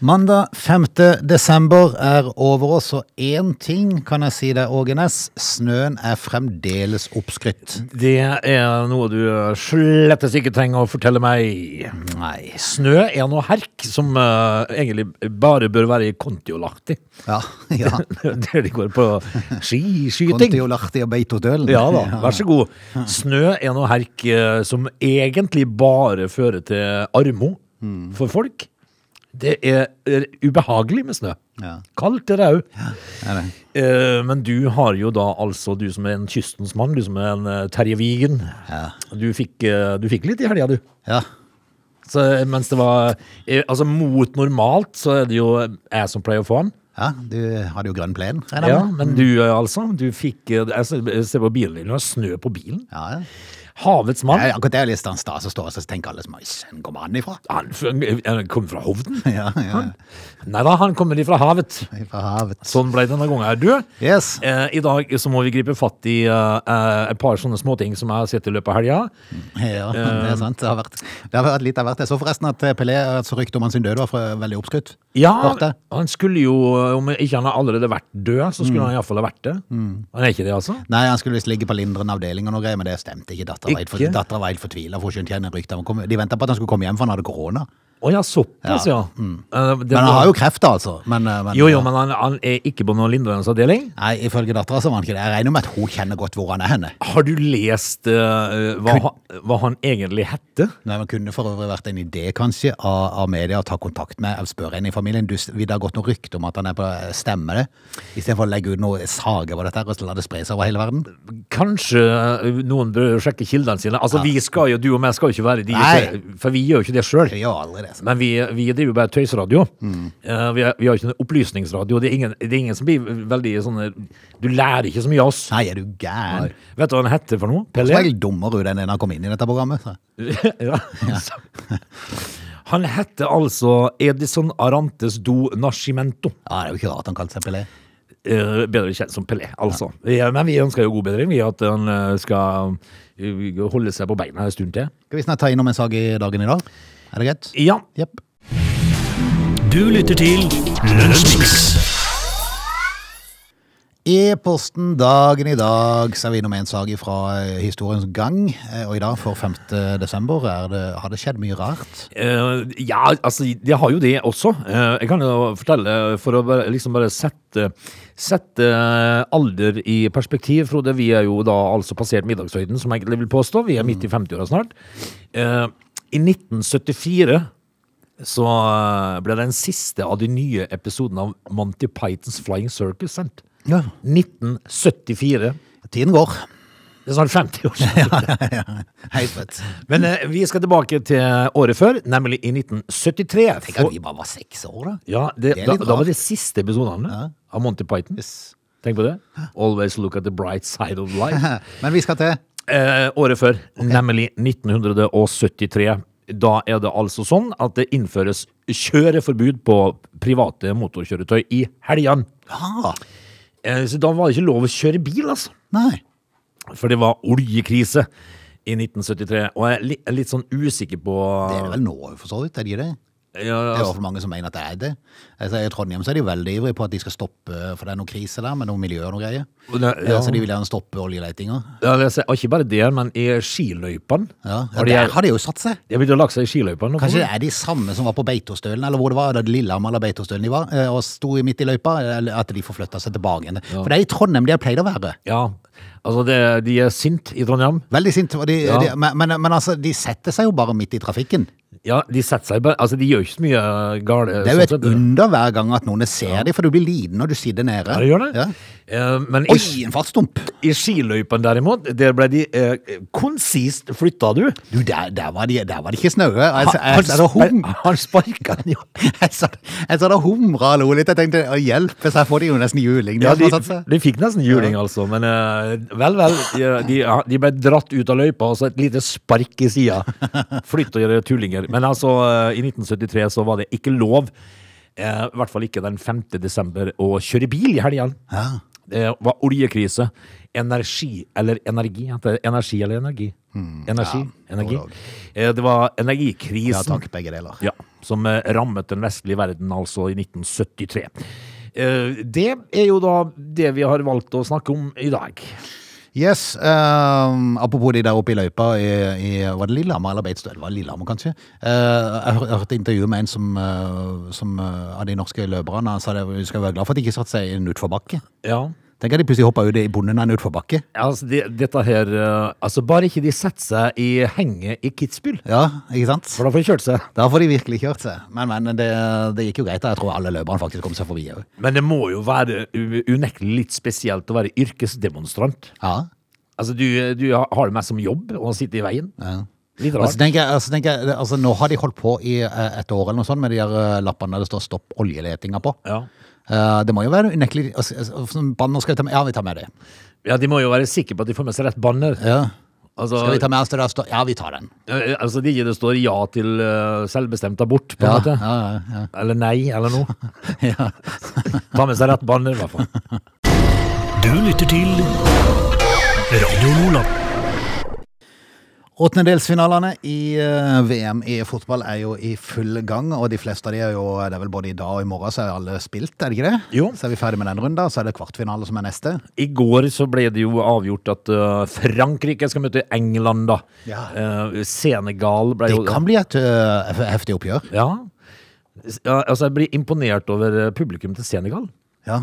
Mandag 5. desember er over oss, og én ting kan jeg si deg, Åge Næss. Snøen er fremdeles oppskrytt. Det er noe du slettes ikke trenger å fortelle meg. Nei. Snø er noe herk som uh, egentlig bare bør være kontiolaktig. Ja, ja. Der de går på skiskyting. Kontiolahti og Beitostølen. Ja da, vær så god. Snø er noe herk uh, som egentlig bare fører til armo for folk. Det er ubehagelig med snø. Ja. Kaldt er det òg. Ja. Eh, men du har jo da altså, du som er en kystens mann, du som er en eh, Terje Vigen. Ja. Du fikk, eh, du fikk litt i helga, du. ja. Så, mens det var eh, Altså mot normalt, så er det jo jeg som pleier å få den. Ja, du hadde jo grønn plen. Ja, men du eh, altså, du fikk Jeg jeg ser på bilen din, du har snø på bilen. Ja, ja. Havets mann. Ja, Akkurat det er litt sånn stas å stå og så tenker alle som Hvor kommer han ifra? Han han kom fra Hovden. Ja, ja. Nei da, han kommer ifra havet. Fra havet. Sånn ble det denne gangen. Du, Yes. eh, i dag så må vi gripe fatt i eh, eh, et par sånne småting som jeg har sett i løpet av helga. Ja, det er sant. Det har vært, det har vært litt av hvert. Jeg så forresten at Pelé, altså ryktet om hans død var for, veldig oppskrytt. Ja, Hørte. han skulle jo, om ikke han har allerede vært død, så skulle han iallfall ha vært det. Han er ikke det, altså? Nei, han skulle visst ligge på lindrende avdeling og noe greier, men det stemte ikke. Dattera var helt fortvila, for hun skjønte ikke ryktet. De venta på at han skulle komme hjem, for han hadde korona. Å ja, såpass, ja. Ja, Mm. det Men han var- har jo kreft, altså. Men, eh, men, Jo, jo, men han, han er ikke på noen lindrende avdeling. Nei, ifølge dattera så var han ikke det. Jeg regner med at hun kjenner godt hvor han er henne. Har du lest uh, hva, han- hva han egentlig hette? Nei, men kunne for øvrig vært en idé, kanskje, av, av media å ta kontakt med eller spør en i familien. Du, vil det ha gått noe rykte om at han er på Stemmer det? Istedenfor å legge ut noe sage på dette og la det spre seg over hele verden. Kanskje eh, noen bør sjekke kildene sine. Altså, vi skal jo, Du og meg skal jo ikke være de, Nei. for vi gjør jo ikke det sjøl. Så. Men vi, vi driver bare tøysradio. Mm. Uh, vi, er, vi har ikke noen opplysningsradio. Det er, ingen, det er ingen som blir veldig sånn Du lærer ikke så mye av oss. Nei, er du gæren? Vet du hva han heter for noe? Så Pelé? er jeg dummere ut enn han kom inn i dette programmet. Så. ja. Han heter altså Edison Arantes do Nascimento. Ja, Det er jo ikke rart han kalte seg Pelé. Uh, bedre kjent som Pelé, altså. Ja, men vi ønsker jo god bedring, vi, at han eh, skal eh, holde seg på beina en stund til. Skal vi snart ta innom en sak i dagen i dag? Er det greit? Ja. Yep. Du lytter til Lønnsmix. I posten dagen i dag, så er vi innom en sak fra eh, historiens gang. Eh, Og i dag, for 5. desember, er det, har det skjedd mye rart. Uh, ja, altså, det har jo det også. Uh, jeg kan jo fortelle, for å bare, liksom bare sette, sette alder i perspektiv, Frode. Vi er jo da altså passert middagshøyden, som jeg vil påstå. Vi er midt i 50-åra snart. Eh, I 1974 så eh, ble den siste av de nye episodene av Monty Pythons Flying Circus sendt. Ja. 1974. Tiden går. Det er snart 50 år siden. Helt rett. Men eh, vi skal tilbake til året før, nemlig i 1973. Tenk at vi bare var seks år, da. Ja, det, Det er da, litt da var rart. det siste episodene Ja. av Monty Python. Tenk på det. Always look at the bright side of life. Men vi skal til Eh, året før, nemlig 1973. Da er det altså sånn at det innføres kjøreforbud på private motorkjøretøy i helgene. Ja. Eh, så da var det ikke lov å kjøre bil, altså. Nei. For det var oljekrise i 1973. Og jeg er litt, litt sånn usikker på Det er det vel nå, for så vidt. Er det ikke det? ja, Det er for altså, mange som mener at det er det. Altså, I Trondheim så er de veldig ivrige på at de skal stoppe, for det er noe krise der med noe miljø og noe greier. Ja. ja. Så de vil gjerne stoppe oljeletinga. Ja, er- og ikke bare det, men i skiløypene. Ja. ja de, Der har de jo satt seg. de har begynt å lage seg i skiløypene. Kanskje det er de samme som var på Beitostølen, eller hvor det var da Lillehammer eller Beitostølen de var, eh, og sto midt i løypa, eller at de forflytta seg tilbake igjen. For det er i Trondheim de har pleid å være. Ja, altså det, de er sint i Trondheim. Veldig sint. De, Ja. de, men, men, men altså, de setter seg jo bare midt i trafikken. Ja, de setter seg bare Altså, de gjør ikke så mye galt. Det er jo sånn et under hver gang at noen ser dem, for du blir liten når du sitter nede. Ja, det gjør det. Ja. Eh, men i, Oi, en fartsdump! i skiløypen derimot, der ble de eh, konsist flytta, du. Du, der, der, var de, der var de ikke snaue. Jeg, Han, hum, han sparka den jo. jeg, sa- det humra og lo litt. Jeg tenkte å hjelpe, så får de jo nesten juling. Ja, de, de fikk nesten juling, altså. Men eh, vel, vel. De, de, de ble dratt ut av løypa, og så et lite spark i sida. Flytta og tullinger. Men altså, i 1973 så var det ikke lov, eh, i hvert fall ikke den 5. desember, å kjøre bil i helgene. Ja. Det var oljekrise. Energi eller energi? Energi eller energi? Hmm. Energi? Ja, energi. Eh, Det var Ja energikrisen. takk, begge deler. Ja, som eh, rammet den vestlige verden altså i 1973. Eh, Det er jo da det vi har valgt å snakke om i dag. Yes, Um, apropos de der oppe i løypa i, i Var det Lillehammer eller Beitstø? Det var Lillehammer, kanskje. Uh, jeg hørte intervju med en som, uh, som uh, av de norske løperne. Han sa det, vi skal være glad for at de ikke satte seg i en utforbakke. Ja, Tenk at de plutselig hoppa ut i bonden av en utforbakke. altså de, dette her eh, Altså, bare ikke de setter seg i henget i Kitzbühel, Ja, ikke sant? for da får de kjørt seg. Da får de virkelig kjørt seg. Men, men det, det gikk jo greit. da. Jeg tror alle løperne faktisk kom seg forbi òg. Men det må jo være unektelig litt spesielt å være yrkesdemonstrant. Ja. Altså, du, du har det mest som jobb å sitte i veien. ja. Litt Altså, rart. tenker jeg, altså, tenker jeg, altså, nå har de holdt på i eh, et år eller noe sånt med de der eh, lappene der det står 'stopp oljeletinga' på. Ja. Eh, det må jo være unektelig altså, altså, Banner skal vi ta med? Ja, vi tar med det. ja, de må jo være sikre på at de får med seg rett banner. Ja. Altså, Skal vi ta med oss det der står Ja, vi tar den. eh, altså de det står ja til uh, selvbestemt abort, på en Ja, måte. ja, ja, ja. Eller nei, eller noe. ja. Ta med seg rett banner, i hvert fall. Du lytter til Radio Nordland. Åttendedelsfinalene i eh, VM i fotball er jo i full gang, og de fleste av de er jo Det er vel både i dag og i morgen så er alle spilt, er det ikke det? Jo. Så er vi ferdig med den runden, så er det kvartfinale som er neste. I går så ble det jo avgjort at eh, Frankrike skal møte England, da. Ja. Eh, Senegal ble jo Det kan bli et uh, heftig oppgjør. Ja. Altså, jeg blir imponert over publikum til Senegal. Ja,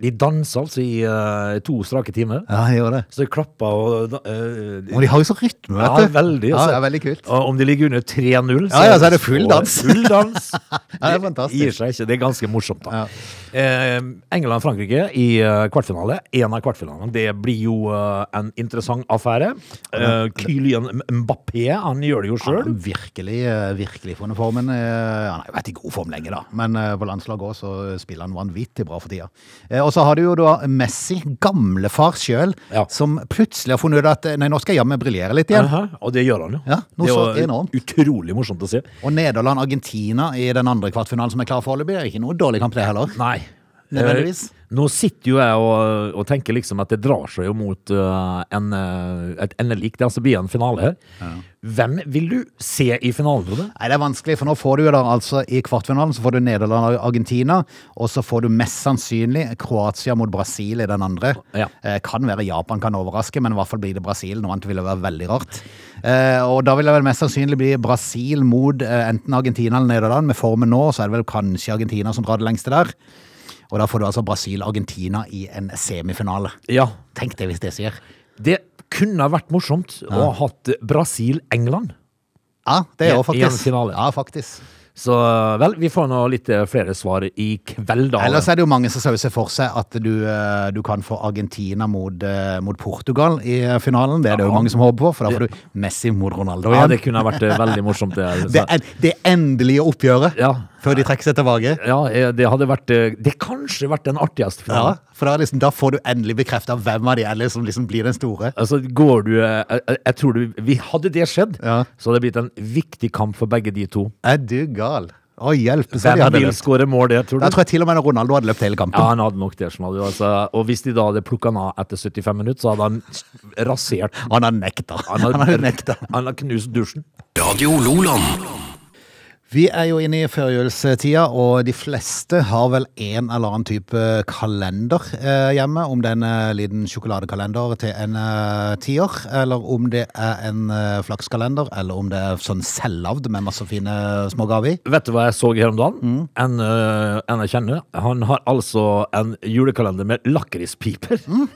De dansa altså i uh, to strake timer. ja de gjør det. Så de klappa og eh, Og de har jo så rytme, vet Ja, veldig. veldig. Ja, det er veldig kult. Og om de ligger under 3-0 Ja, ja, så er det full dans. Full dans. Ja, det er fantastisk. Gir seg ikke. Det er ganske morsomt, da. Ja. Eh, England-Frankrike i eh, kvartfinale. En av kvartfinalene. Det blir jo eh, en interessant affære. Kylian Mbappé, han gjør det jo sjøl. virkelig, virkelig funnet formen. Han har jo vært i god form lenge, da. Men på landslaget også, så spiller han vanvittig bra for tida. Og så har du jo da Messi, gamlefar sjøl, Ja. som plutselig har funnet ut at nei, nå skal jeg jammen briljere litt igjen. Og det gjør han jo. Ja, det var enormt. utrolig morsomt å se. Og Nederland-Argentina i den andre kvartfinalen som er klar foreløpig, er ikke noe dårlig kamp, det heller. Nei. Nødvendigvis. Eh, Nå sitter jo jeg og, og tenker liksom at det drar seg jo mot uh, en, eh, et endelik. Det altså blir en finale her. Hvem vil du se i finalen, Frode? Nei, Det er vanskelig, for nå får du jo da altså i kvartfinalen så får du Nederland og Argentina, og så får du mest sannsynlig Kroatia mot Brasil i den andre. Ja. Eh, kan være Japan kan overraske, men i hvert fall blir det Brasil. Noe annet ville være veldig rart. Eh, og da vil det vel mest sannsynlig bli Brasil mot eh, enten Argentina eller Nederland. Med formen nå så er det vel kanskje Argentina som drar det lengste der. Og da får du altså Brasil-Argentina i en semifinale. Ja, Tenk det hvis det sier. det kunne vært morsomt å ha hatt Brasil-England. Ja, det er jo i en faktisk. finale. Ja, faktisk. Så vel, vi får nå litt eh, flere svar i kveld, da. Ellers er det jo mange som ser for seg at du, eh, du kan få Argentina mot, eh, mot Portugal i finalen. Det er det jo mange som håper på, for da får du Messi mot Ronaldo ja, det kunne vært veldig morsomt. Det, Det, er, det endelige oppgjøret ja, før de trekker seg tilbake. ja, eh, det hadde vært eh, Det kanskje vært den artigste Ja, for da, liksom, da får du endelig bekrefta hvem av de er som liksom blir den store. Altså, går du eh, jeg, jeg tror du vi, Hadde det skjedd, Ja. så hadde det blitt en viktig kamp for begge de to. Er du gal? Å, hjelpe seg Hvem vil skåre mål, det, tror du? Jeg tror jeg til og med Ronaldo hadde løpt hele kampen. Ja, han hadde nok det. du, Altså, og hvis de da hadde plukka han av etter 75 minutter, så hadde han rasert. Han hadde nekta. Han Han hadde, hadde nekta. han hadde knust dusjen. Radio Loland. Vi er jo inne i førjulstida, og de fleste har vel en eller annen type kalender eh, hjemme. Om det er en eh, liten sjokoladekalender til en eh, tier, eller om det er en eh, flakskalender, eller om det er sånn selvlagd med masse fine små gaver i. Vet du hva jeg så her om dagen? Mm. En, eh, en jeg kjenner. Han har altså en julekalender med lakrispiper. Mm.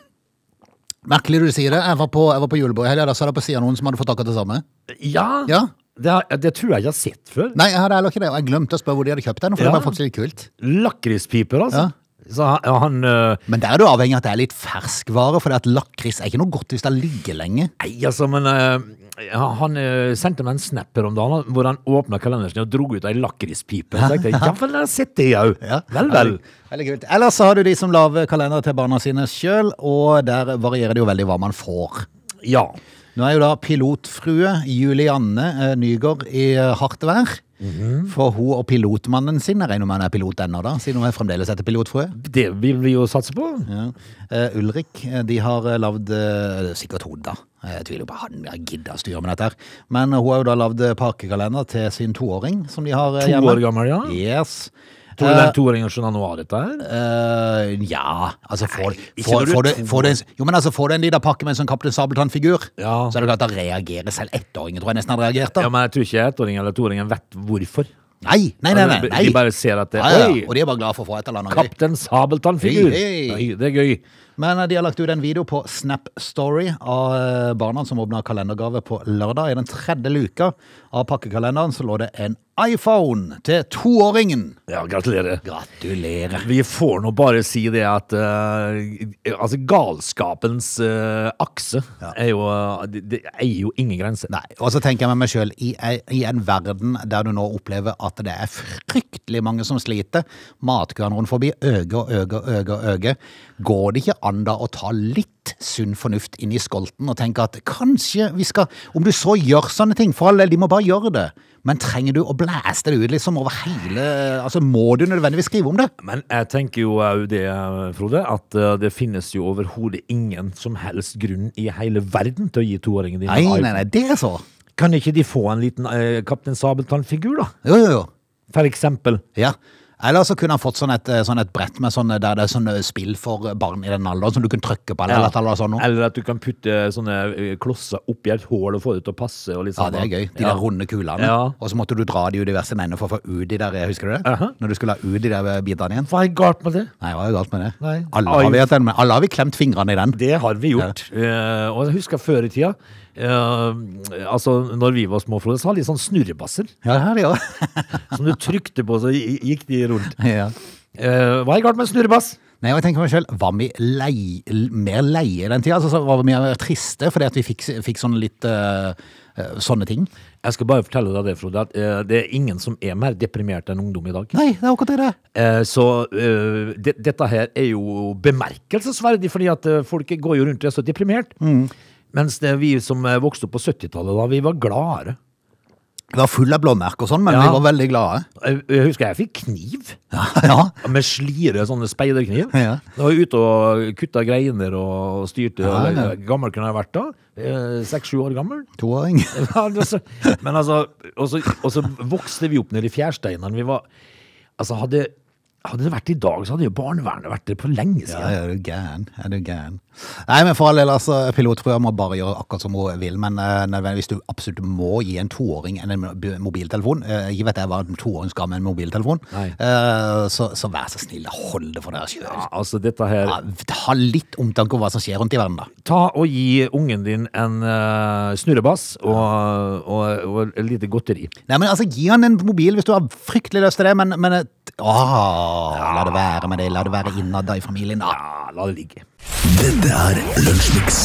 Merkelig du sier det. Jeg var på, jeg var på julebord i helga, da sa det på sida noen som hadde fått akkurat det samme. Ja, Ja. Det, har- det tror jeg ikke jeg har sett før. Nei, jeg hadde heller ikke det, og jeg glemte å spørre hvor de hadde kjøpt den, for Ja. det var faktisk litt kult. Lakrispiper, altså. Ja. Så han, han eh, Men der er du avhengig av at det er litt ferskvare, for at lakris er ikke noe godt hvis det ligger lenge. Nei, altså, men eh, Han eh, sendte meg en snap her om dagen hvor han åpna kalenderen og dro ut ei lakrispipe. Ja, ja. ja vel, jeg har sett det òg. Ja, Vel, vel. Veldig kult. Ellers har du de som lager kalendere til barna sine sjøl, og der varierer det jo veldig hva man får. Ja. Nå er jo da pilotfrue Julianne eh, Nygaard i eh, hardt vær. For hun og pilotmannen sin, jeg regner med han er pilot ennå da, siden hun er fremdeles etter pilotfrue. Det vil vi jo satse på. Ja. Uh, Ulrik, de har lagd uh, Sikkert hun, da. Jeg tviler på han jeg gidder å styre med dette. her. Men hun har jo da lagd pakkekalender til sin toåring, som de har hjemme. To år gammel, ja. Yes. Tror du Eh, den som skjønner noe av dette her? eh, ja, altså får, Nei, får, får, er du, får du en, Jo, men altså, får du en liten pakke med en sånn Kaptein Sabeltann-figur, Ja. så er det klart da reagerer selv ettåringen, tror jeg nesten hadde reagert. da. Ja, men jeg tror ikke ettåringen eller toåringen vet hvorfor. Nei, nei, nei. nei, nei. De bare ser at det, ja, ja. Og de er bare glad for å få et eller annet. Kaptein Sabeltann-figur. Det er gøy. Men eh, de har lagt ut en video på Snap Story av barna som åpna kalendergave på lørdag. I den tredje luka av pakkekalenderen så lå det en iPhone til toåringen. Ja, gratulerer. Gratulerer. Vi får nå bare si det at uh, altså galskapens uh, akse er jo uh, det, det er jo ingen grenser. Nei, og så tenker jeg med meg sjøl, i, i en verden der du nå opplever at det er fryktelig mange som sliter, matkøene rundt forbi øker og øker og øker, og øker, går det ikke an da å ta litt sunn fornuft inn i skolten og tenke at kanskje vi skal Om du så gjør sånne ting, for all del, de må bare gjøre det. Men trenger du å blæste det ut liksom over hele Altså, må du nødvendigvis skrive om det? Men jeg tenker jo òg det, Frode, at eh, det finnes jo overhodet ingen som helst grunn i hele verden til å gi toåringen din Nei, en nei, iPhone. nei, det er så. Kan ikke de få en liten uh, Kaptein Sabeltann-figur, da? Jo, jo, jo. For eksempel. Ja. Eller så kunne han fått sånn et, sånn et brett med sånne, der det er sånne spill for barn i den alderen som du kunne trykke på. Eller, eller, eller sånn. Eller at du kan putte sånne eh, klosser oppi et hull og få det til å passe. Litt Ja, sånn, det er gøy. De Ja. der runde kulene. Ja. Og så måtte du dra de ut diverse ender for å få ut de der, husker du det? Aha. Når du skulle ha ut de der bitene igjen. Hva er galt med det? Nei, hva er galt med det? Alle har, vi, den, alle har vi klemt fingrene i den. Det har vi gjort. Uh, og jeg husker før i tida eh, Altså, når vi var små, Frode, så hadde de sånn snurrebasser Ja, det ja. de som du trykte på, så gikk de rundt. ja. Eh, hva er galt med snurrebass? Nei, og jeg tenker meg selv, Var vi lei, mer leie den tida? Altså, var vi mer triste fordi at vi fikk, fikk sånne litt eh, sånne ting? Jeg skal bare fortelle deg det, Frode, at uh, det er ingen som er mer deprimert enn ungdom i dag. Nei, det er akkurat det. Uh, så det, dette her er jo bemerkelsesverdig, fordi at folk går jo rundt og er så deprimert. Mens det vi som eh, vokste opp på 70-tallet, da, vi var gladere. Vi var fulle av blåmerker og sånn, men Ja. vi var veldig glade. Jeg, jeg husker jeg fikk kniv. Ja, ja. Med slire, sånne speiderkniv. Ja. Da var jeg ute og kutta greiner og styrte. Ja, ja. Gammel kunne jeg vært da. Eh, Seks-sju år gammel. Toåring. Men altså, og så, og så vokste vi opp nede i fjærsteinene. Vi var Altså, hadde, hadde det vært i dag, så hadde jo barnevernet vært der på lenge siden. Ja, er du gæren? Er du gæren? Nei, men for all del, altså, pilotfrua må bare gjøre akkurat som hun vil, men uh, nødvendigvis du absolutt må gi en toåring en mobiltelefon. uh, Jeg vet jeg hva en toåring skal med en mobiltelefon. Eh, så, så vær så snill, hold det for deg sjøl. Ja, altså, dette her Ja, ha litt omtanke om hva som skjer rundt i verden, da. Ta og gi ungen din en uh, snurrebass og, og, og et lite godteri. Nei, men altså, Gi han en mobil hvis du har fryktelig lyst til det, men, men åh, La det være med det. La det være innad i familien. da. Ja, la det ligge. Dette er Lunsjmix.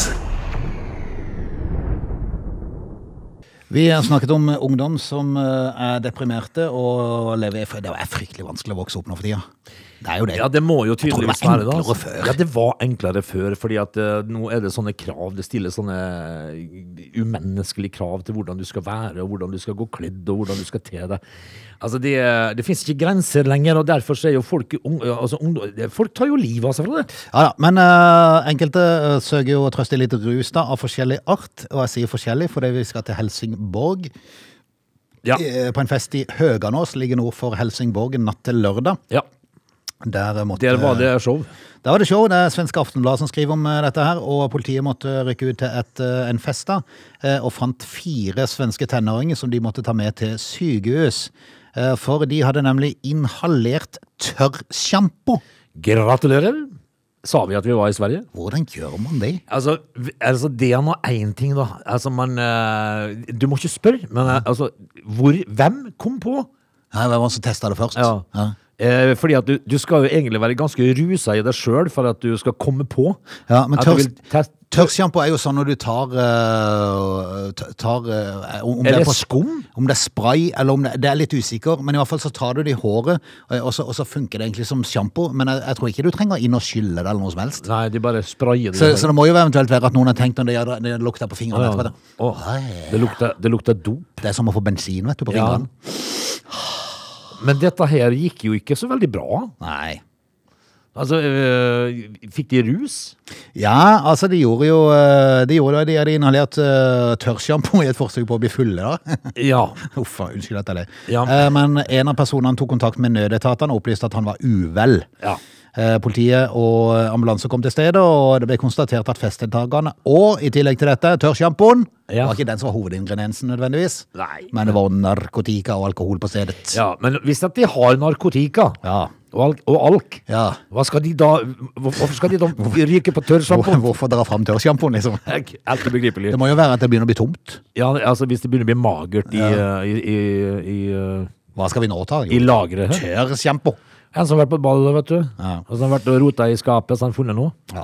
Vi har snakket om ungdom som eh, er deprimerte og lever Det er fryktelig vanskelig å vokse opp nå for tida. Det er jo det. Ja, det må jo det tydeligvis var være det. enklere altså. før. Ja, det var enklere før, fordi at uh, nå er det sånne krav. Det stilles sånne umenneskelige krav til hvordan du skal være, og hvordan du skal gå kledd, og hvordan du skal te deg. Altså, det, det finnes ikke grenser lenger, og derfor er jo folk ung, altså, ungdom, Folk tar jo livet av seg fra det. Ja da, men uh, enkelte uh, søker jo å trøste i litt rus da, av forskjellig art. Og jeg sier forskjellig fordi vi skal til Helsingborg. Ja. eh, På en fest i Høganås, ligger nord for Helsingborg, natt til lørdag. ja. Der, måtte, Der var det show. Der var det show. Det er Svenske Aftenblad som skriver om eh, dette her. Og politiet måtte rykke ut til et, eh, en fest da, eh, og fant fire svenske tenåringer som de måtte ta med til sykehus. Eh, For de hadde nemlig inhalert tørrsjampo. Gratulerer. Sa vi at vi var i Sverige? Hvordan gjør man det? Altså, altså det er nå én ting, da. Altså, man Du må ikke spørre, men altså hvor, Hvem kom på? Ja, Hvem var det som testa det først? Ja. Eh, fordi at du, du skal jo egentlig være ganske rusa i deg sjøl for at du skal komme på. Ja, men test- tørrsjampo er jo sånn når du tar, uh, tar uh, om, det Er det på- skum? Om det er spray, eller om det, det er litt usikker, men i hvert fall så tar du det i håret, og, så, og så funker det egentlig som sjampo. Men jeg, jeg tror ikke du trenger inn og skylle det eller noe som helst. Nei, de bare sprayer det. Så, så det må jo eventuelt være at noen har tenkt når det, det, lukter på fingrene Ja, ja. Det, lukter, det lukter dop. Det er som å få bensin vet du, på Ja. Men dette her gikk jo ikke så veldig bra. Nei. Altså, øh, fikk de rus? Ja, altså de gjorde jo eh, De gjorde det, de hadde inhalert uh, tørrsjampo i et forsøk på å bli fulle, da. Ja. Uffa, unnskyld at jeg ler. Ja. Eh, Men en av personene tok kontakt med nødetatene og opplyste at han var uvel. Ja. Eh, Politiet og ambulanse kom til stedet, og det ble konstatert at festdeltakerne, og i tillegg til dette, tørrsjampoen, Ja. var ikke den som var hovedingrediensen nødvendigvis. Nei. Men det var narkotika og alkohol på stedet. ja. Men hvis at de har narkotika Ja. og alk, og alk Ja. hva skal de da Hvorfor skal de da ryke på tørrsjampoen? hvorfor dra fram tørrsjampoen, liksom? Helt ubegripelig. Det må jo være at det begynner å bli tomt. Ja, altså Hvis det begynner å bli magert i, øh, i, i, i, øh, Hva skal vi nå ta? i lageret Tørrsjampo. En som har vært på ball, vet du. Ja. Og som har vært og rota i skapet, så har han funnet noe. Ja.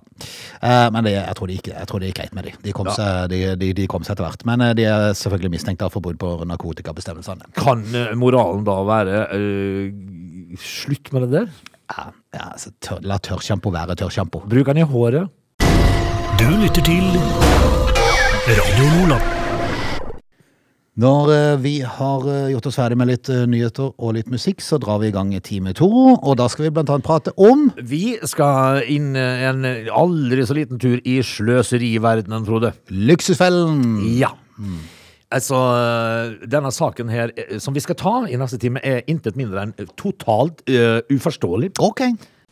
Eh, men det, jeg, tror det gikk, jeg tror det gikk greit med dem. De kom, seg, de, de, de kom seg etter hvert. Men eh, de er selvfølgelig mistenkt for brudd på narkotikabestemmelsene. Kan øh, moralen da være øh, slutt med det der? Ja, ja, altså, tør, la tørrsjampo være tørrsjampo. Bruk den i håret. Du lytter til Radio Nordland. Når eh, vi har eh, gjort oss ferdig med litt eh, nyheter og litt musikk, så drar vi i gang time to. Og da skal vi blant annet prate om Vi skal inn en aldri så liten tur i sløseriverdenen, Frode. Luksusfellen. Ja. Altså, denne saken her som vi skal ta i neste time, er intet mindre enn totalt uh, uforståelig. Ok.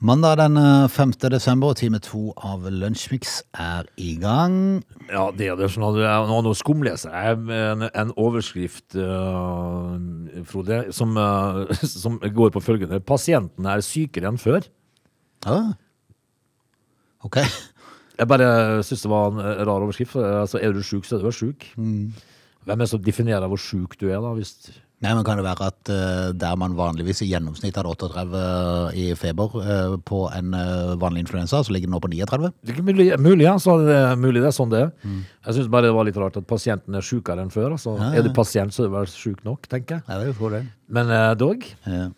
Mandag den eh, 5. desember, og time to av Lunsjmix er i gang. Ja, det er det. Sånn at jeg, nå, nå skumleser jeg en, en overskrift, uh, Frode, som, uh, som går på følgende. Pasientene er sykere enn før. Ja. Ok. Jeg bare syns det var en rar overskrift. Altså, er du sjuk, så er du sjuk. Hvem er det som definerer hvor sjuk du er, da? Hvis Nei, men Kan det være at uh, der man vanligvis i gjennomsnitt hadde 38 i feber uh, på en uh, vanlig influensa, så ligger den nå på 39? Det er mulig, mulig, ja, så er det, mulig det er sånn det er. Jeg syns bare det var litt rart at pasienten er sjukere enn før. Altså. Er du pasient, så er du vel sjuk nok, tenker jeg. Det er jo det. Men eh, dog. Ja.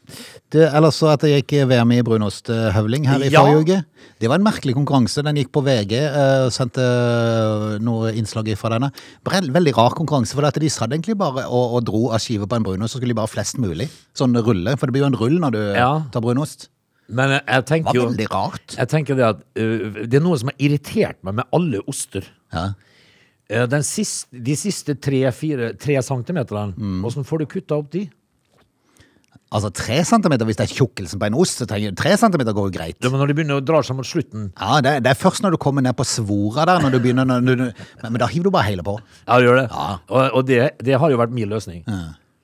Det, ellers så at det gikk VM i brunosthøvling her i Ja. forrige uke. Det var en merkelig konkurranse. Den gikk på VG eh, og sendte eh, noe innslag fra denne. Veldig rar konkurranse, for de satt egentlig bare og, og dro av skiver på en brunost, så skulle de bare flest mulig. Sånn rulle, for det blir jo en rull når du Ja. tar brunost. Men jeg tenker jo Det var veldig rart. Jeg tenker det at uh, Det er noe som har irritert meg med alle oster. Ja. Eh, Den siste, de siste tre-fire tre centimeterne, hvordan får du kutta opp de? Altså tre centimeter, hvis det er tjukkelsen på en ost, så trenger tre centimeter går jo greit. Ja, men når de begynner å dra seg mot slutten Ja, det, det er først når du kommer ned på svora der, når du begynner, når du, men, men da hiver du bare hele på. Ja, det gjør det. Ja. Og, og det, det har jo vært min løsning.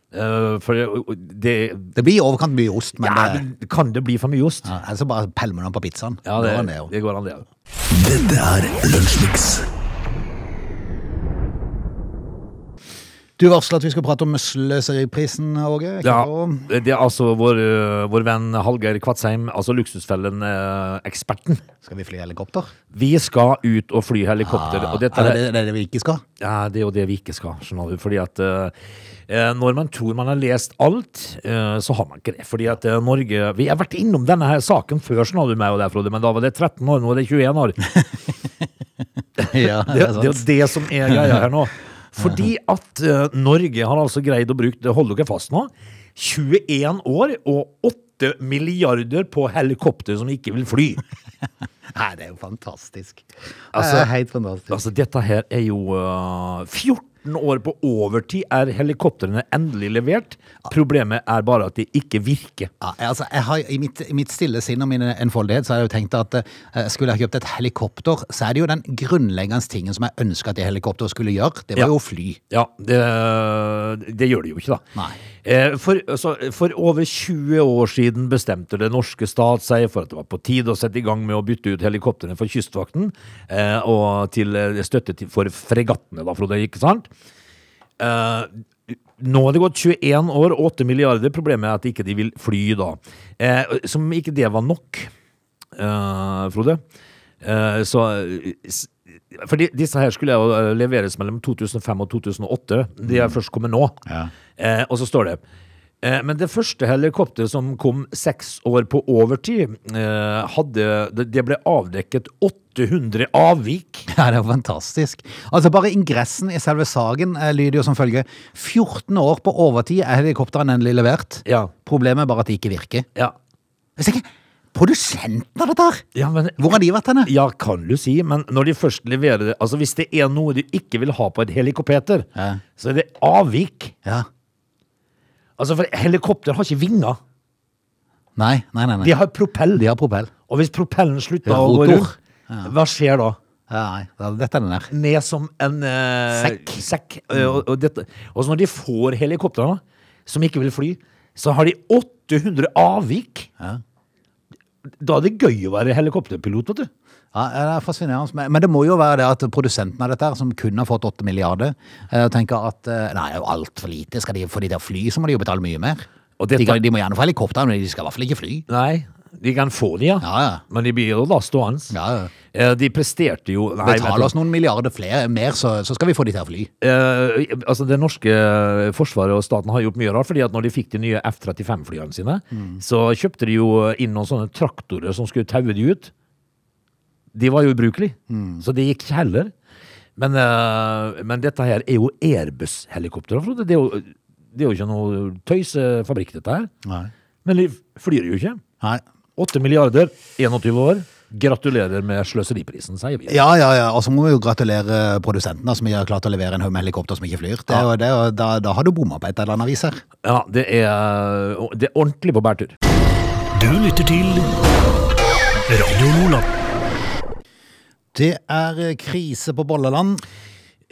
Eh, for det, det blir i overkant mye ost, men, ja, det, Kan det bli for mye ost? ja, ellers så bare pelmer du den på pizzaen. Ja, det, Går an, det òg. Dette er Lunsjmix. Du varsler at vi skal prate om sløseriprisen, Åge. Ja, det er altså vår, øh, vår venn Hallgeir Kvatsheim, altså Luksusfellen-eksperten. Skal vi fly helikopter? Vi skal ut og fly helikopter. og dette er er, det, det er det vi ikke skal? ja, det er jo det vi ikke skal, skjønner du. Fordi at øh, eh, når man tror man har lest alt, øh, så har man ikke det. Fordi at øh, Norge Vi har vært innom denne her saken før, skjønner du meg og deg, Frode, men da var det 13 år, nå er det 21 år. ja, Det, det er jo det som er greia her nå. Fordi at uh, Norge har altså greid å bruke, Hold dere fast nå, 21 år og 8 milliarder på helikopter som ikke vil fly. Nei, det er jo fantastisk. Altså- det er helt fantastisk. Altså, dette her er jo uh, 14 år på overtid er helikoptrene endelig levert. Problemet er bare at de ikke virker. Ja, altså, har, i, mitt, mitt stille sinn og min enfoldighet så har jeg jo tenkt at eh, skulle jeg kjøpt et helikopter, så er det jo den grunnleggende tingen som jeg ønska at det helikopteret skulle gjøre. Det var Ja. jo å fly. Ja, det, det gjør de jo ikke, da. Nei. Eh, For, altså, for over 20 år siden bestemte det norske stat seg for at det var på tide å sette i gang med å bytte ut helikoptrene for Kystvakten eh, og til eh, støtte til, for fregattene, da, Frode, ikke sant? Eh, nå har det gått 21 år 8 milliarder. Problemet er at ikke de vil fly da. Eh, som ikke det var nok, eh, Frode. Så For de, disse her skulle jo eh, leveres mellom 2005 og 2008. De er først kommet nå. Ja. Eh, og så står det Eh, Men det første helikopteret som kom seks år på overtid, eh, hadde, det det ble avdekket 800 avvik. Ja, det er jo fantastisk. Altså Bare ingressen i selve saken eh, lyder jo som følger. 14 år på overtid er helikopteret endelig levert. Ja. Problemet er bare at de ikke virker. Ja, Jeg tenker, Produsenten av dette her! ja men Hvor har de vært henne? Ja, kan du si, men når de først leverer det Altså, hvis det er noe du ikke vil ha på et helikopter, Ja. så er det avvik. Ja. Altså, for helikopter har ikke vinger. Nei, nei, nei. nei. De har propell. De har propell. Og hvis propellen slutter å gå rundt, hva skjer da? Nei, dette er den der. Ned som en eh, Sekk. sekk. Mm. og, og, og så når de får helikoptrene, som ikke vil fly, så har de 800 avvik. Ja. Da er det gøy å være helikopterpilot, vet du. Ja, det er fascinerende. Men- det må jo være det at produsenten av dette, her, som kun har fått 8 milliarder, eh, tenker at eh, nei, det er jo altfor lite. Skal de få de til å fly, så må de jo betale mye mer. Og dette- de, de må gjerne få helikopter, men de skal i hvert fall ikke fly. Nei, de kan få de, ja. Ja, ja. Men de blir jo da stående. Ja, ja. Eh, De presterte jo nei, Betal oss noen milliarder flere, mer, så, så skal vi få de til å fly. Eh, altså Det norske forsvaret og staten har gjort mye rart. fordi at når de fikk de nye F-35-flyene sine, så kjøpte de jo inn noen sånne traktorer som skulle taue de ut. De var jo ubrukelige, så det gikk ikke heller. Men, eh, men dette her er jo Airbus-helikoptre. Frode. Det, er jo- det er jo ikke noe tøysefabrikk, dette her. Nei. Men de flyr jo ikke. Nei. 8 milliarder, 21 år. Gratulerer med sløseriprisen, sier vi. Ja, ja, ja. Og så må vi jo gratulere produsenten da, som har klart å levere en haug med helikopter som ikke flyr. Det ja. det da, da har du bomma på et eller annet vis her. Ja, det er, det er ordentlig på bærtur. Du lytter til Radio Nordland. Det er krise på Bolleland.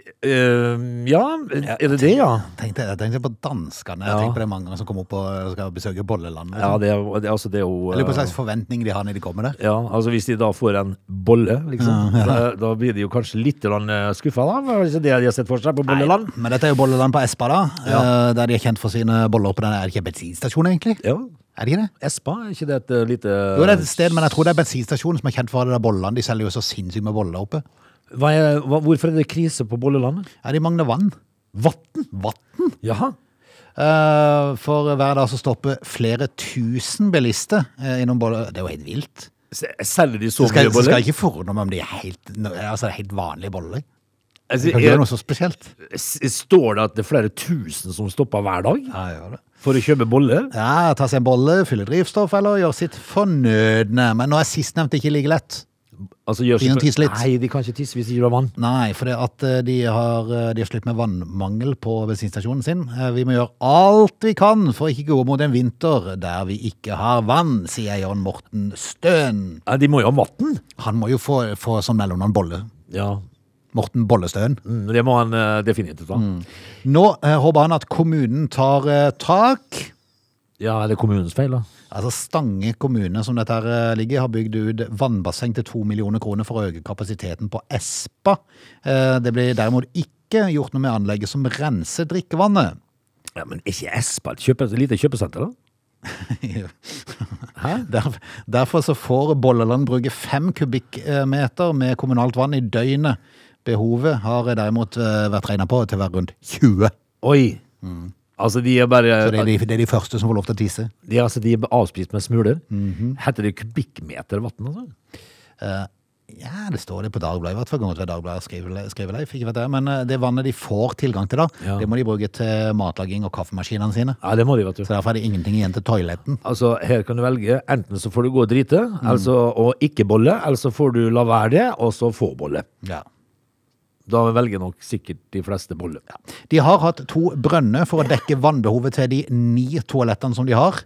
Eh, ja, er det det, ja? Tenkte, jeg tenkte på danskene. Jeg Ja. tenkte på det mange som kommer opp og skal besøke Bolleland. liksom. Ja, det er, det, altså, det er jo Eller på hva eh, slags forventning de har når de kommer der. ja, altså Hvis de da får en bolle, liksom, Da, da blir de jo kanskje litt skuffa, da? Hvis det de har sett for seg på Bolleland? Men dette er jo Bolleland på Espa, da. Ja. Der de er kjent for sine boller på den Er ikke en bensinstasjon, egentlig? Ja. Er det ikke det? Espa, er ikke det et eh, lite Jo, det er et sted, men jeg tror det er bensinstasjonen som er kjent for det der bollene. De selger jo så sinnssykt med boller oppe. Hva er, hva, Hvorfor er det krise på Bollelandet? Ja, de mangler vann. Vatten? Vatten? Jaha. Eh, For hver dag så stopper flere tusen bilister eh, innom Bolle. Det er jo helt vilt. Selger de så skal, mye så skal jeg ikke forundre meg om de er helt, altså, det er helt vanlige boller. Altså, Det kan ikke være noe så spesielt. s- Står det at det er flere tusen som stopper hver dag Ja, gjør det. for å kjøpe boller? Ja, ta seg en bolle, fylle drivstoff eller gjøre sitt fornødne. Men nå er sistnevnte ikke like lett. Altså, Ingen tisse litt. Nei, de kan ikke tisse hvis de ikke har vann. Nei, for det at eh, de har, eh, de har slitt med vannmangel på bensinstasjonen sin. Eh, Vi må gjøre alt vi kan for å ikke gå mot en vinter der vi ikke har vann, sier Jan Morten Støen. Ja, de må jo ha vann. Han må jo få, få som mellomnavn Bolle. Ja, Morten Bollestøen. mm, det må han uh, definitivt ha. Nå uh, håper han at kommunen tar uh, tak. Ja, er det kommunens feil, da? Altså Stange kommune, som dette her eh, ligger, har bygd ut vannbasseng til to millioner kroner for å øke kapasiteten på Espa. Eh, Det blir derimot ikke gjort noe med anlegget som renser drikkevannet. Ja, Men ikke Espa kjøpe, lite kjøpesenter, da? Hæ? Derfor så får Bolleland bruke fem kubikkmeter med kommunalt vann i døgnet. Behovet har derimot eh, vært regna på til å være rundt 20. Oi! Altså, de er bare Så det er, de, det er de første som får lov til å tisse. de, altså, de er avspist med smuler. Heter det kubikkmeter vann, altså? Uh, Ja, det står det på Dagbladet, i hvert fall. Godt Dagbladet skriver, skriver Leif, ikke vet jeg. Men eh, det vannet de får tilgang til da, Ja. det må de bruke til matlaging og kaffemaskinene sine. Ja, det må de, vet du. Så derfor er det ingenting igjen til toaletten. Altså, her kan du velge. Enten så får du gå og drite, altså, og ikke bolle, eller så får du la være det, og så få bolle. Ja. Da velger nok sikkert de fleste bolle. De har hatt to brønner for å dekke vannbehovet til de ni toalettene som de har,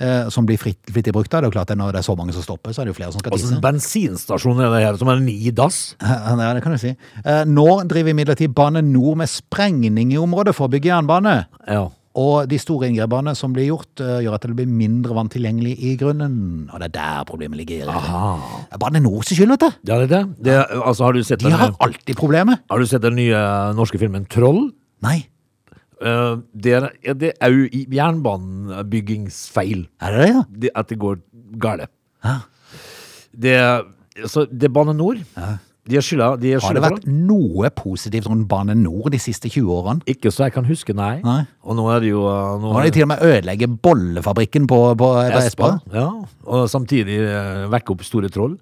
eh, som blir fritt, flittig brukt. da. Det er jo klart at Når det er så mange som stopper, så er det jo flere som skal Altså, tisse. bensinstasjon er det her, som er ni dass. Ja, det kan du si. Eh, Nå driver imidlertid Bane Nor med sprengning i området for å bygge jernbane. Ja. Og de store inngrepene som blir gjort, eh, gjør at det blir mindre vann tilgjengelig i grunnen. Og det er der problemet ligger. Aha. Det er Bane Nors skyld, vet du. Ja, det er det. det er, altså, har du sett De den, har alltid problemet. har du sett den nye norske filmen Troll? Nei, Uh, det er òg er jernbanebyggingsfeil. er det det, ja? Det, at det går galt. Ja. Det, så det er Bane Nor. De er skylda. De har Har skylda det for vært noe positivt rundt Bane Nor de siste 20 årene? Ikke så jeg kan huske, nei. Nei. Og nå er det jo uh, Nå er de til og med ødelegge bollefabrikken på, på på Espa. Ja, og samtidig uh, vekke opp store troll.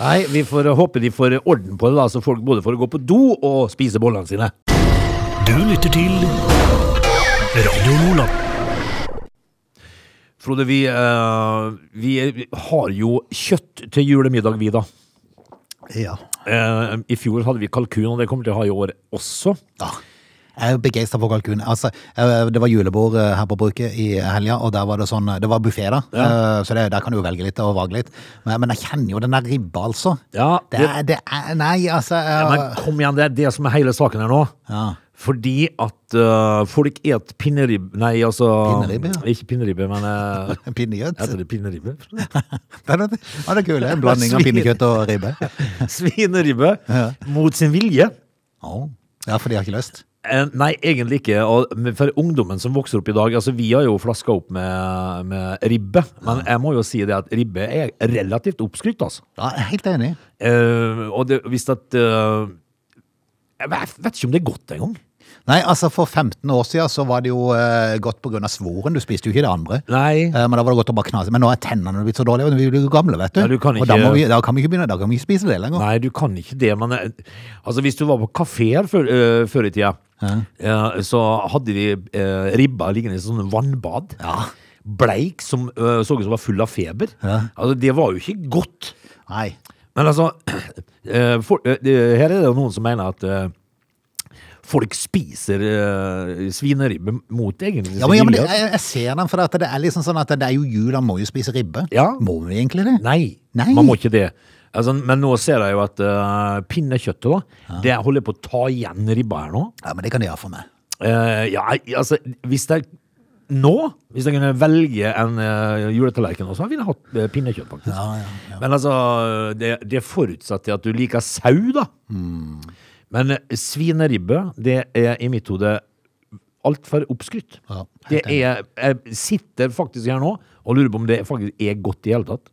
Nei, vi får uh, håpe de får orden på det, da, så folk både får gå på do og spise bollene sine. Du lytter til Radio Nordland. Frode, vi, uh, vi har jo kjøtt til julemiddag, vi, da. Ja. Eh, I fjor hadde vi kalkun, og det kommer til å ha i år også. Ja. Jeg er begeistra for kalkun. Altså, eh, det var julebord eh, her på bruket i helga, og der var det sånn Det var buffé, da. ja. Så det, der kan du jo velge litt og vage litt. Men, men jeg kjenner jo den der ribba, altså. Ja, Det er, det er Nei, altså ja, Men kom igjen, det er det som er hele saken her nå. Ja. Fordi at uh, folk et pinneribbe Nei, altså Pinneribbe, ja. Ikke pinneribbe, men uh, Pinnekjøtt. Heter det pinneribbe? Det er det. Ja, det er kult. En blanding av pinnekjøtt og ribbe. Svineribbe Ja. mot sin vilje. Oh. Ja, for de har ikke lyst. Eh, Nei, egentlig ikke. For ungdommen som vokser opp i dag altså Vi har jo flaska opp med, med ribbe, men jeg må jo si det at ribbe er relativt oppskrytt, altså. Ja, jeg er helt enig. Uh, og det, hvis at uh, Jeg vet vet ikke om det er godt engang. Nei, altså For 15 år siden så var det jo uh, godt pga. svoren. Du spiste jo ikke det andre. Nei. Uh, men da var det godt å bare knase. Men nå er tennene blitt så dårlige, vi blir jo gamle, vet du. Ja, du kan Og da, må vi, da kan vi ikke begynne, da kan vi ikke spise det lenger. Nei, du kan ikke det, men eh, altså, hvis du var på kafeer før, uh, før i tida, eh, så hadde de ribba liggende i sånne vannbad. Ja. Bleik, som så ut som var full av feber. Ja. Altså, det var jo ikke godt. Nei. Men altså, for, her er det jo noen som mener at folk spiser uh, svineribbe mot egen Ja, men, ja, men det, jeg, jeg ser den, for at det er liksom sånn at det er jo jul, da må jo spise ribbe. Ja. Må vi egentlig det? Nei, Nei. man må ikke det. Altså, men nå ser jeg jo at uh, pinnekjøttet, da, det holder på å ta igjen ribba her nå. Ja, men det kan de ha for meg. Uh, ja, altså, hvis jeg nå, hvis jeg kunne velge en uh, juletallerken også, ville jeg hatt uh, pinnekjøtt, faktisk. Ja, ja, ja. Men altså, det, det forutsetter at du liker sau, da. Hmm. Men eh, svineribbe, det er i mitt hode altfor oppskrytt. Ja, det er, jeg sitter faktisk her nå og lurer på om det faktisk er godt i hele tatt.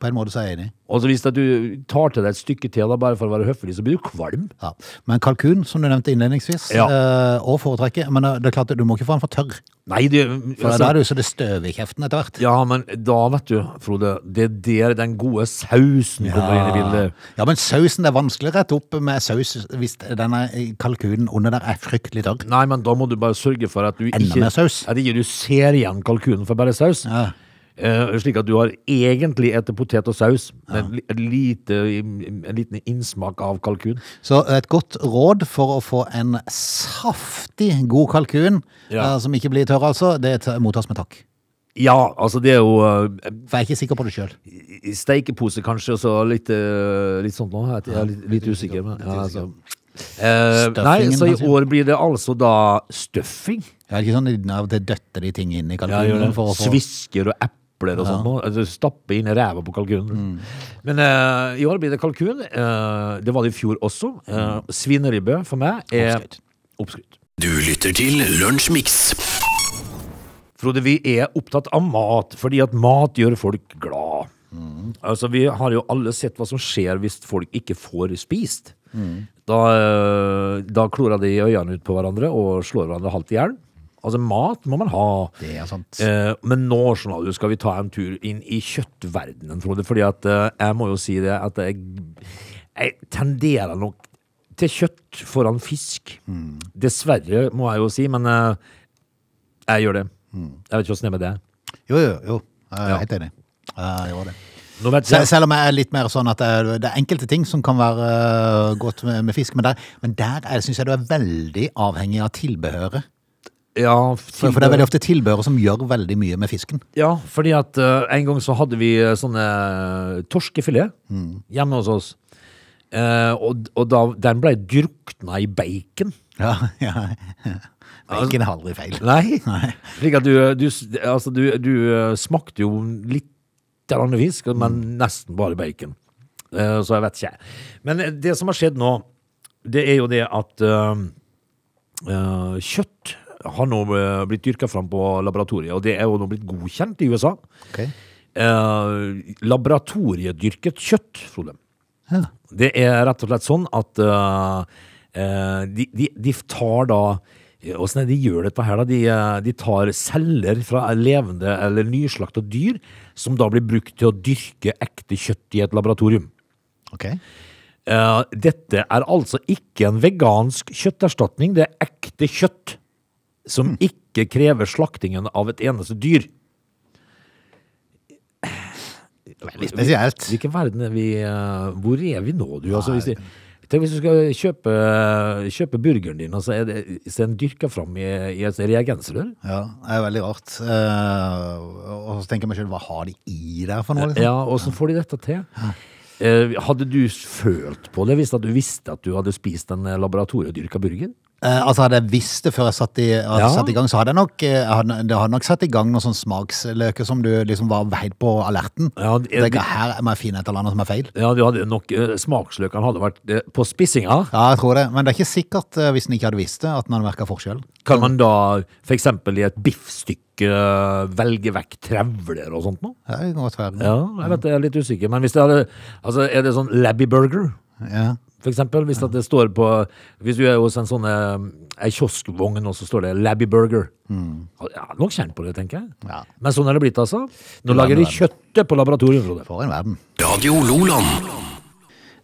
Ja, på en måte så er jeg enig. Og så hvis du tar til deg et stykke til da, bare for å være høflig, så blir du kvalm. Ja. Men kalkun, som du nevnte innledningsvis, Ja. eh, og foretrekket men eh, det er klart du må ikke få den for tørr. Nei, det, For altså- da er det jo så det støver i kjeften etter hvert. Ja, men da vet du, Frode, det er der den gode sausen kommer inn i bildet. Ja, men sausen det er vanskelig å rette opp med saus hvis denne kalkunen under der er fryktelig tørr. Nei, men da må du bare sørge for at du Enda ikke, mer saus. At ikke du ser igjen kalkunen for bare saus. Ja. Eh, slik at du har egentlig etter potet og saus, med en lite, en liten innsmak av kalkun. Så et godt råd for å få en saftig god kalkun, Ja. uh, som ikke blir tørr altså, det t- mottas med takk. Ja, altså det er jo uh, For jeg er ikke sikker på det sjøl. steikepose kanskje, og så litt, eh, litt sånt nå. Jeg er litt, litt usikker. Men, ja, altså. Eh, nei, så i år blir det altså da stuffing. Er ikke sånn av og til døtter de ting inn i kalkunen Ja, Svisker og epler og sånn. Altså, stappe inn ræva på kalkunen. Mm. Men uh, i år blir det kalkun. Uh, det var det i fjor også. Uh, svineribbe for meg er Oppskrytt. Du lytter til Lunsjmix. Frode, vi er opptatt av mat, fordi at mat gjør folk glad. Mm. Altså, Vi har jo alle sett hva som skjer hvis folk ikke får spist. Mm. Da, eh, da klorer de øynene ut på hverandre og slår hverandre halvt i hjel. Altså, mat må man ha. Det er sant. Eh, men nå du, skal vi ta en tur inn i kjøttverdenen, Frode. Fordi at eh, jeg må jo si det at jeg, jeg tenderer nok til kjøtt foran fisk. Dessverre, må jeg jo si, men eh, jeg gjør det. Jeg vet ikke åssen det er med det. Jo, jo, jo. Jeg er Ja. helt enig. Jeg gjør det. Sel- Selv om jeg er litt mer sånn at det er, enkelte ting som kan være øh, godt med, med fisk, men der, men der syns jeg du er veldig avhengig av tilbehøret. Ja, For, for det er veldig ofte tilbehøret som gjør veldig mye med fisken. ja, fordi at eh, en gang så hadde vi eh, sånne torskefilet hjemme hos oss. Eh, og og da, den ble drukna i bacon. Ja, ja. Bacon er aldri feil. Nei. Slik at du, du, altså du, du eh, smakte jo litt av fisk, men nesten bare bacon. Eh, Så jeg vet ikke. Men eh, det som har skjedd nå, det er jo det at eh, eh, kjøtt har nå eh, blitt dyrka fram på laboratoriet, og det er jo nå blitt godkjent i USA. Ok. Eh, laboratoriedyrket kjøtt, Frode. Det er rett og slett sånn at eh, eh, de, de, de tar da Åssen er det de gjør dette her, da? De, eh, de tar celler fra levende eller nyslakta dyr, som da blir brukt til å dyrke ekte kjøtt i et laboratorium. Ok. Uh, dette er altså ikke en vegansk kjøtterstatning, det er ekte kjøtt som ikke krever slaktingen av et eneste dyr. Veldig spesielt. Hvilken verden er vi eh, Hvor er vi nå, du? Altså, hvis, tenk hvis du skal kjøpe, kjøpe burgeren din, og så er det så er den dyrka fram i, i et reagensrør. Ja, det er veldig rart. Eh, og så tenker jeg meg selv, hva har de i der for noe? Liksom? Ja, åssen får de dette til? Eh, hadde du følt på det hvis du visste at du hadde spist en laboratoriedyrka burger? Eh, altså Hadde jeg visst det før jeg satt i, hadde Ja. satt i gang, så hadde jeg nok eh, hadde, det hadde nok satt i gang noen sånn smaksløker som du liksom var helt på alerten. Ja, det- tenker, her må jeg finne et eller annet som er feil. Ja, du hadde nok eh, Smaksløkene hadde vært eh, på spissinga. Ja, jeg tror det. Men det er ikke sikkert, eh, hvis en ikke hadde visst det, at en hadde merka forskjell. Kan man da f.eks. i et biffstykke eh, velge vekk trevler og sånt noe? Ja, det kan godt være. Ja, jeg vet jeg er litt usikker. Men hvis det hadde Altså, er det sånn Labby Burger? Ja. For eksempel, hvis at det står på Hvis du er hos en sånn eh, ei kioskvogn, og så står det Labby Burger. Ja, nok kjent på det, tenker jeg. Ja. Men sånn er det blitt, altså. Nå lager de kjøttet på laboratoriet. For en verden. Radio Loland.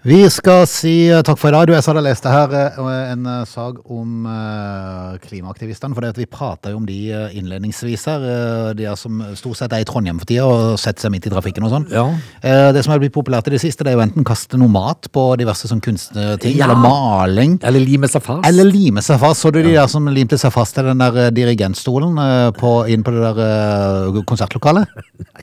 Vi skal si eh, takk for i dag. Du, jeg sa det leste her eh, en sag om eh, klimaaktivistene. For vi prata jo om de eh, innledningsvis her. eh, de er som stort sett er i Trondheim for tida og setter seg midt i trafikken og sånn. Ja. Eh, det som er blitt populært i det siste, det er jo enten kaste noe mat på diverse sånn kunstting, Ja. eller maling. Eller lime seg fast. Eller lime seg fast. Så du de der som limte seg fast til den der eh, dirigentstolen eh, på, inn på det der konsertlokalet?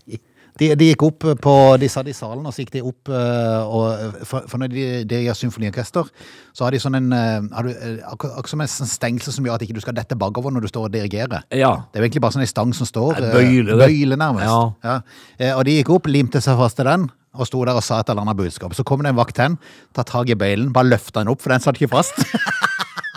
konsertlokalet? De, de gikk opp på, de satt i salen, og så gikk de opp eh, og, for, for når de dirigerer symfoniorkester, så har de sånn en eh, har du, eh, Akkurat som en sånn stengsel som gjør at ikke du skal dette bakover når du står og dirigerer. Ja. Det er jo egentlig bare sånn en stang som står. Eh, bøyle. Bøyle, nærmest. Ja. Ja. Og de gikk opp, limte seg fast til den, og sto der og sa et eller annet budskap. Så kom det en vakt hen, tar tak i bøylen, bare løfta den opp, for den satt ikke fast.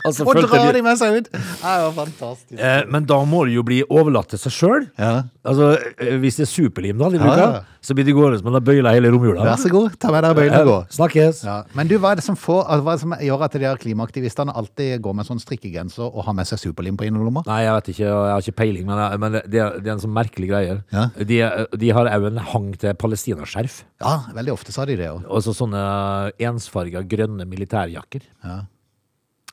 Altså, og drar de- de med seg ut. Det var fantastisk. Eh, men da må det jo bli overlatt til seg sjøl. Ja. Altså, eh, hvis det er superlim da de bruker, ja. så blir de gående med den bøyla hele romjula. Vær så god, ta med deg bøylen og gå. Snakkes. Ja. Men du, hva er det som, får, altså, hva det som gjør at de her klimaaktivistene alltid går med sånn strikkegenser og har med seg superlim på innerlomma? Nei, jeg vet ikke, jeg har ikke peiling, men, jeg- men det, er det er en sånn merkelig greie. Ja. De, de har òg en hang til palestinaskjerf. Ja, veldig ofte sa de det òg. Og så sånne ensfarga grønne militærjakker. Ja.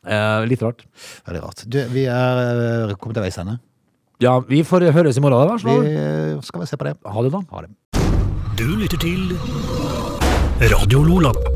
Eh, litt rart. Veldig rart. Du, vi er eh, kommet til veis ende. Ja, vi får høres i morgen, da. Vi eh, skal vel se på det. Ha det, da. Ha det. Du lytter til Radio Loland.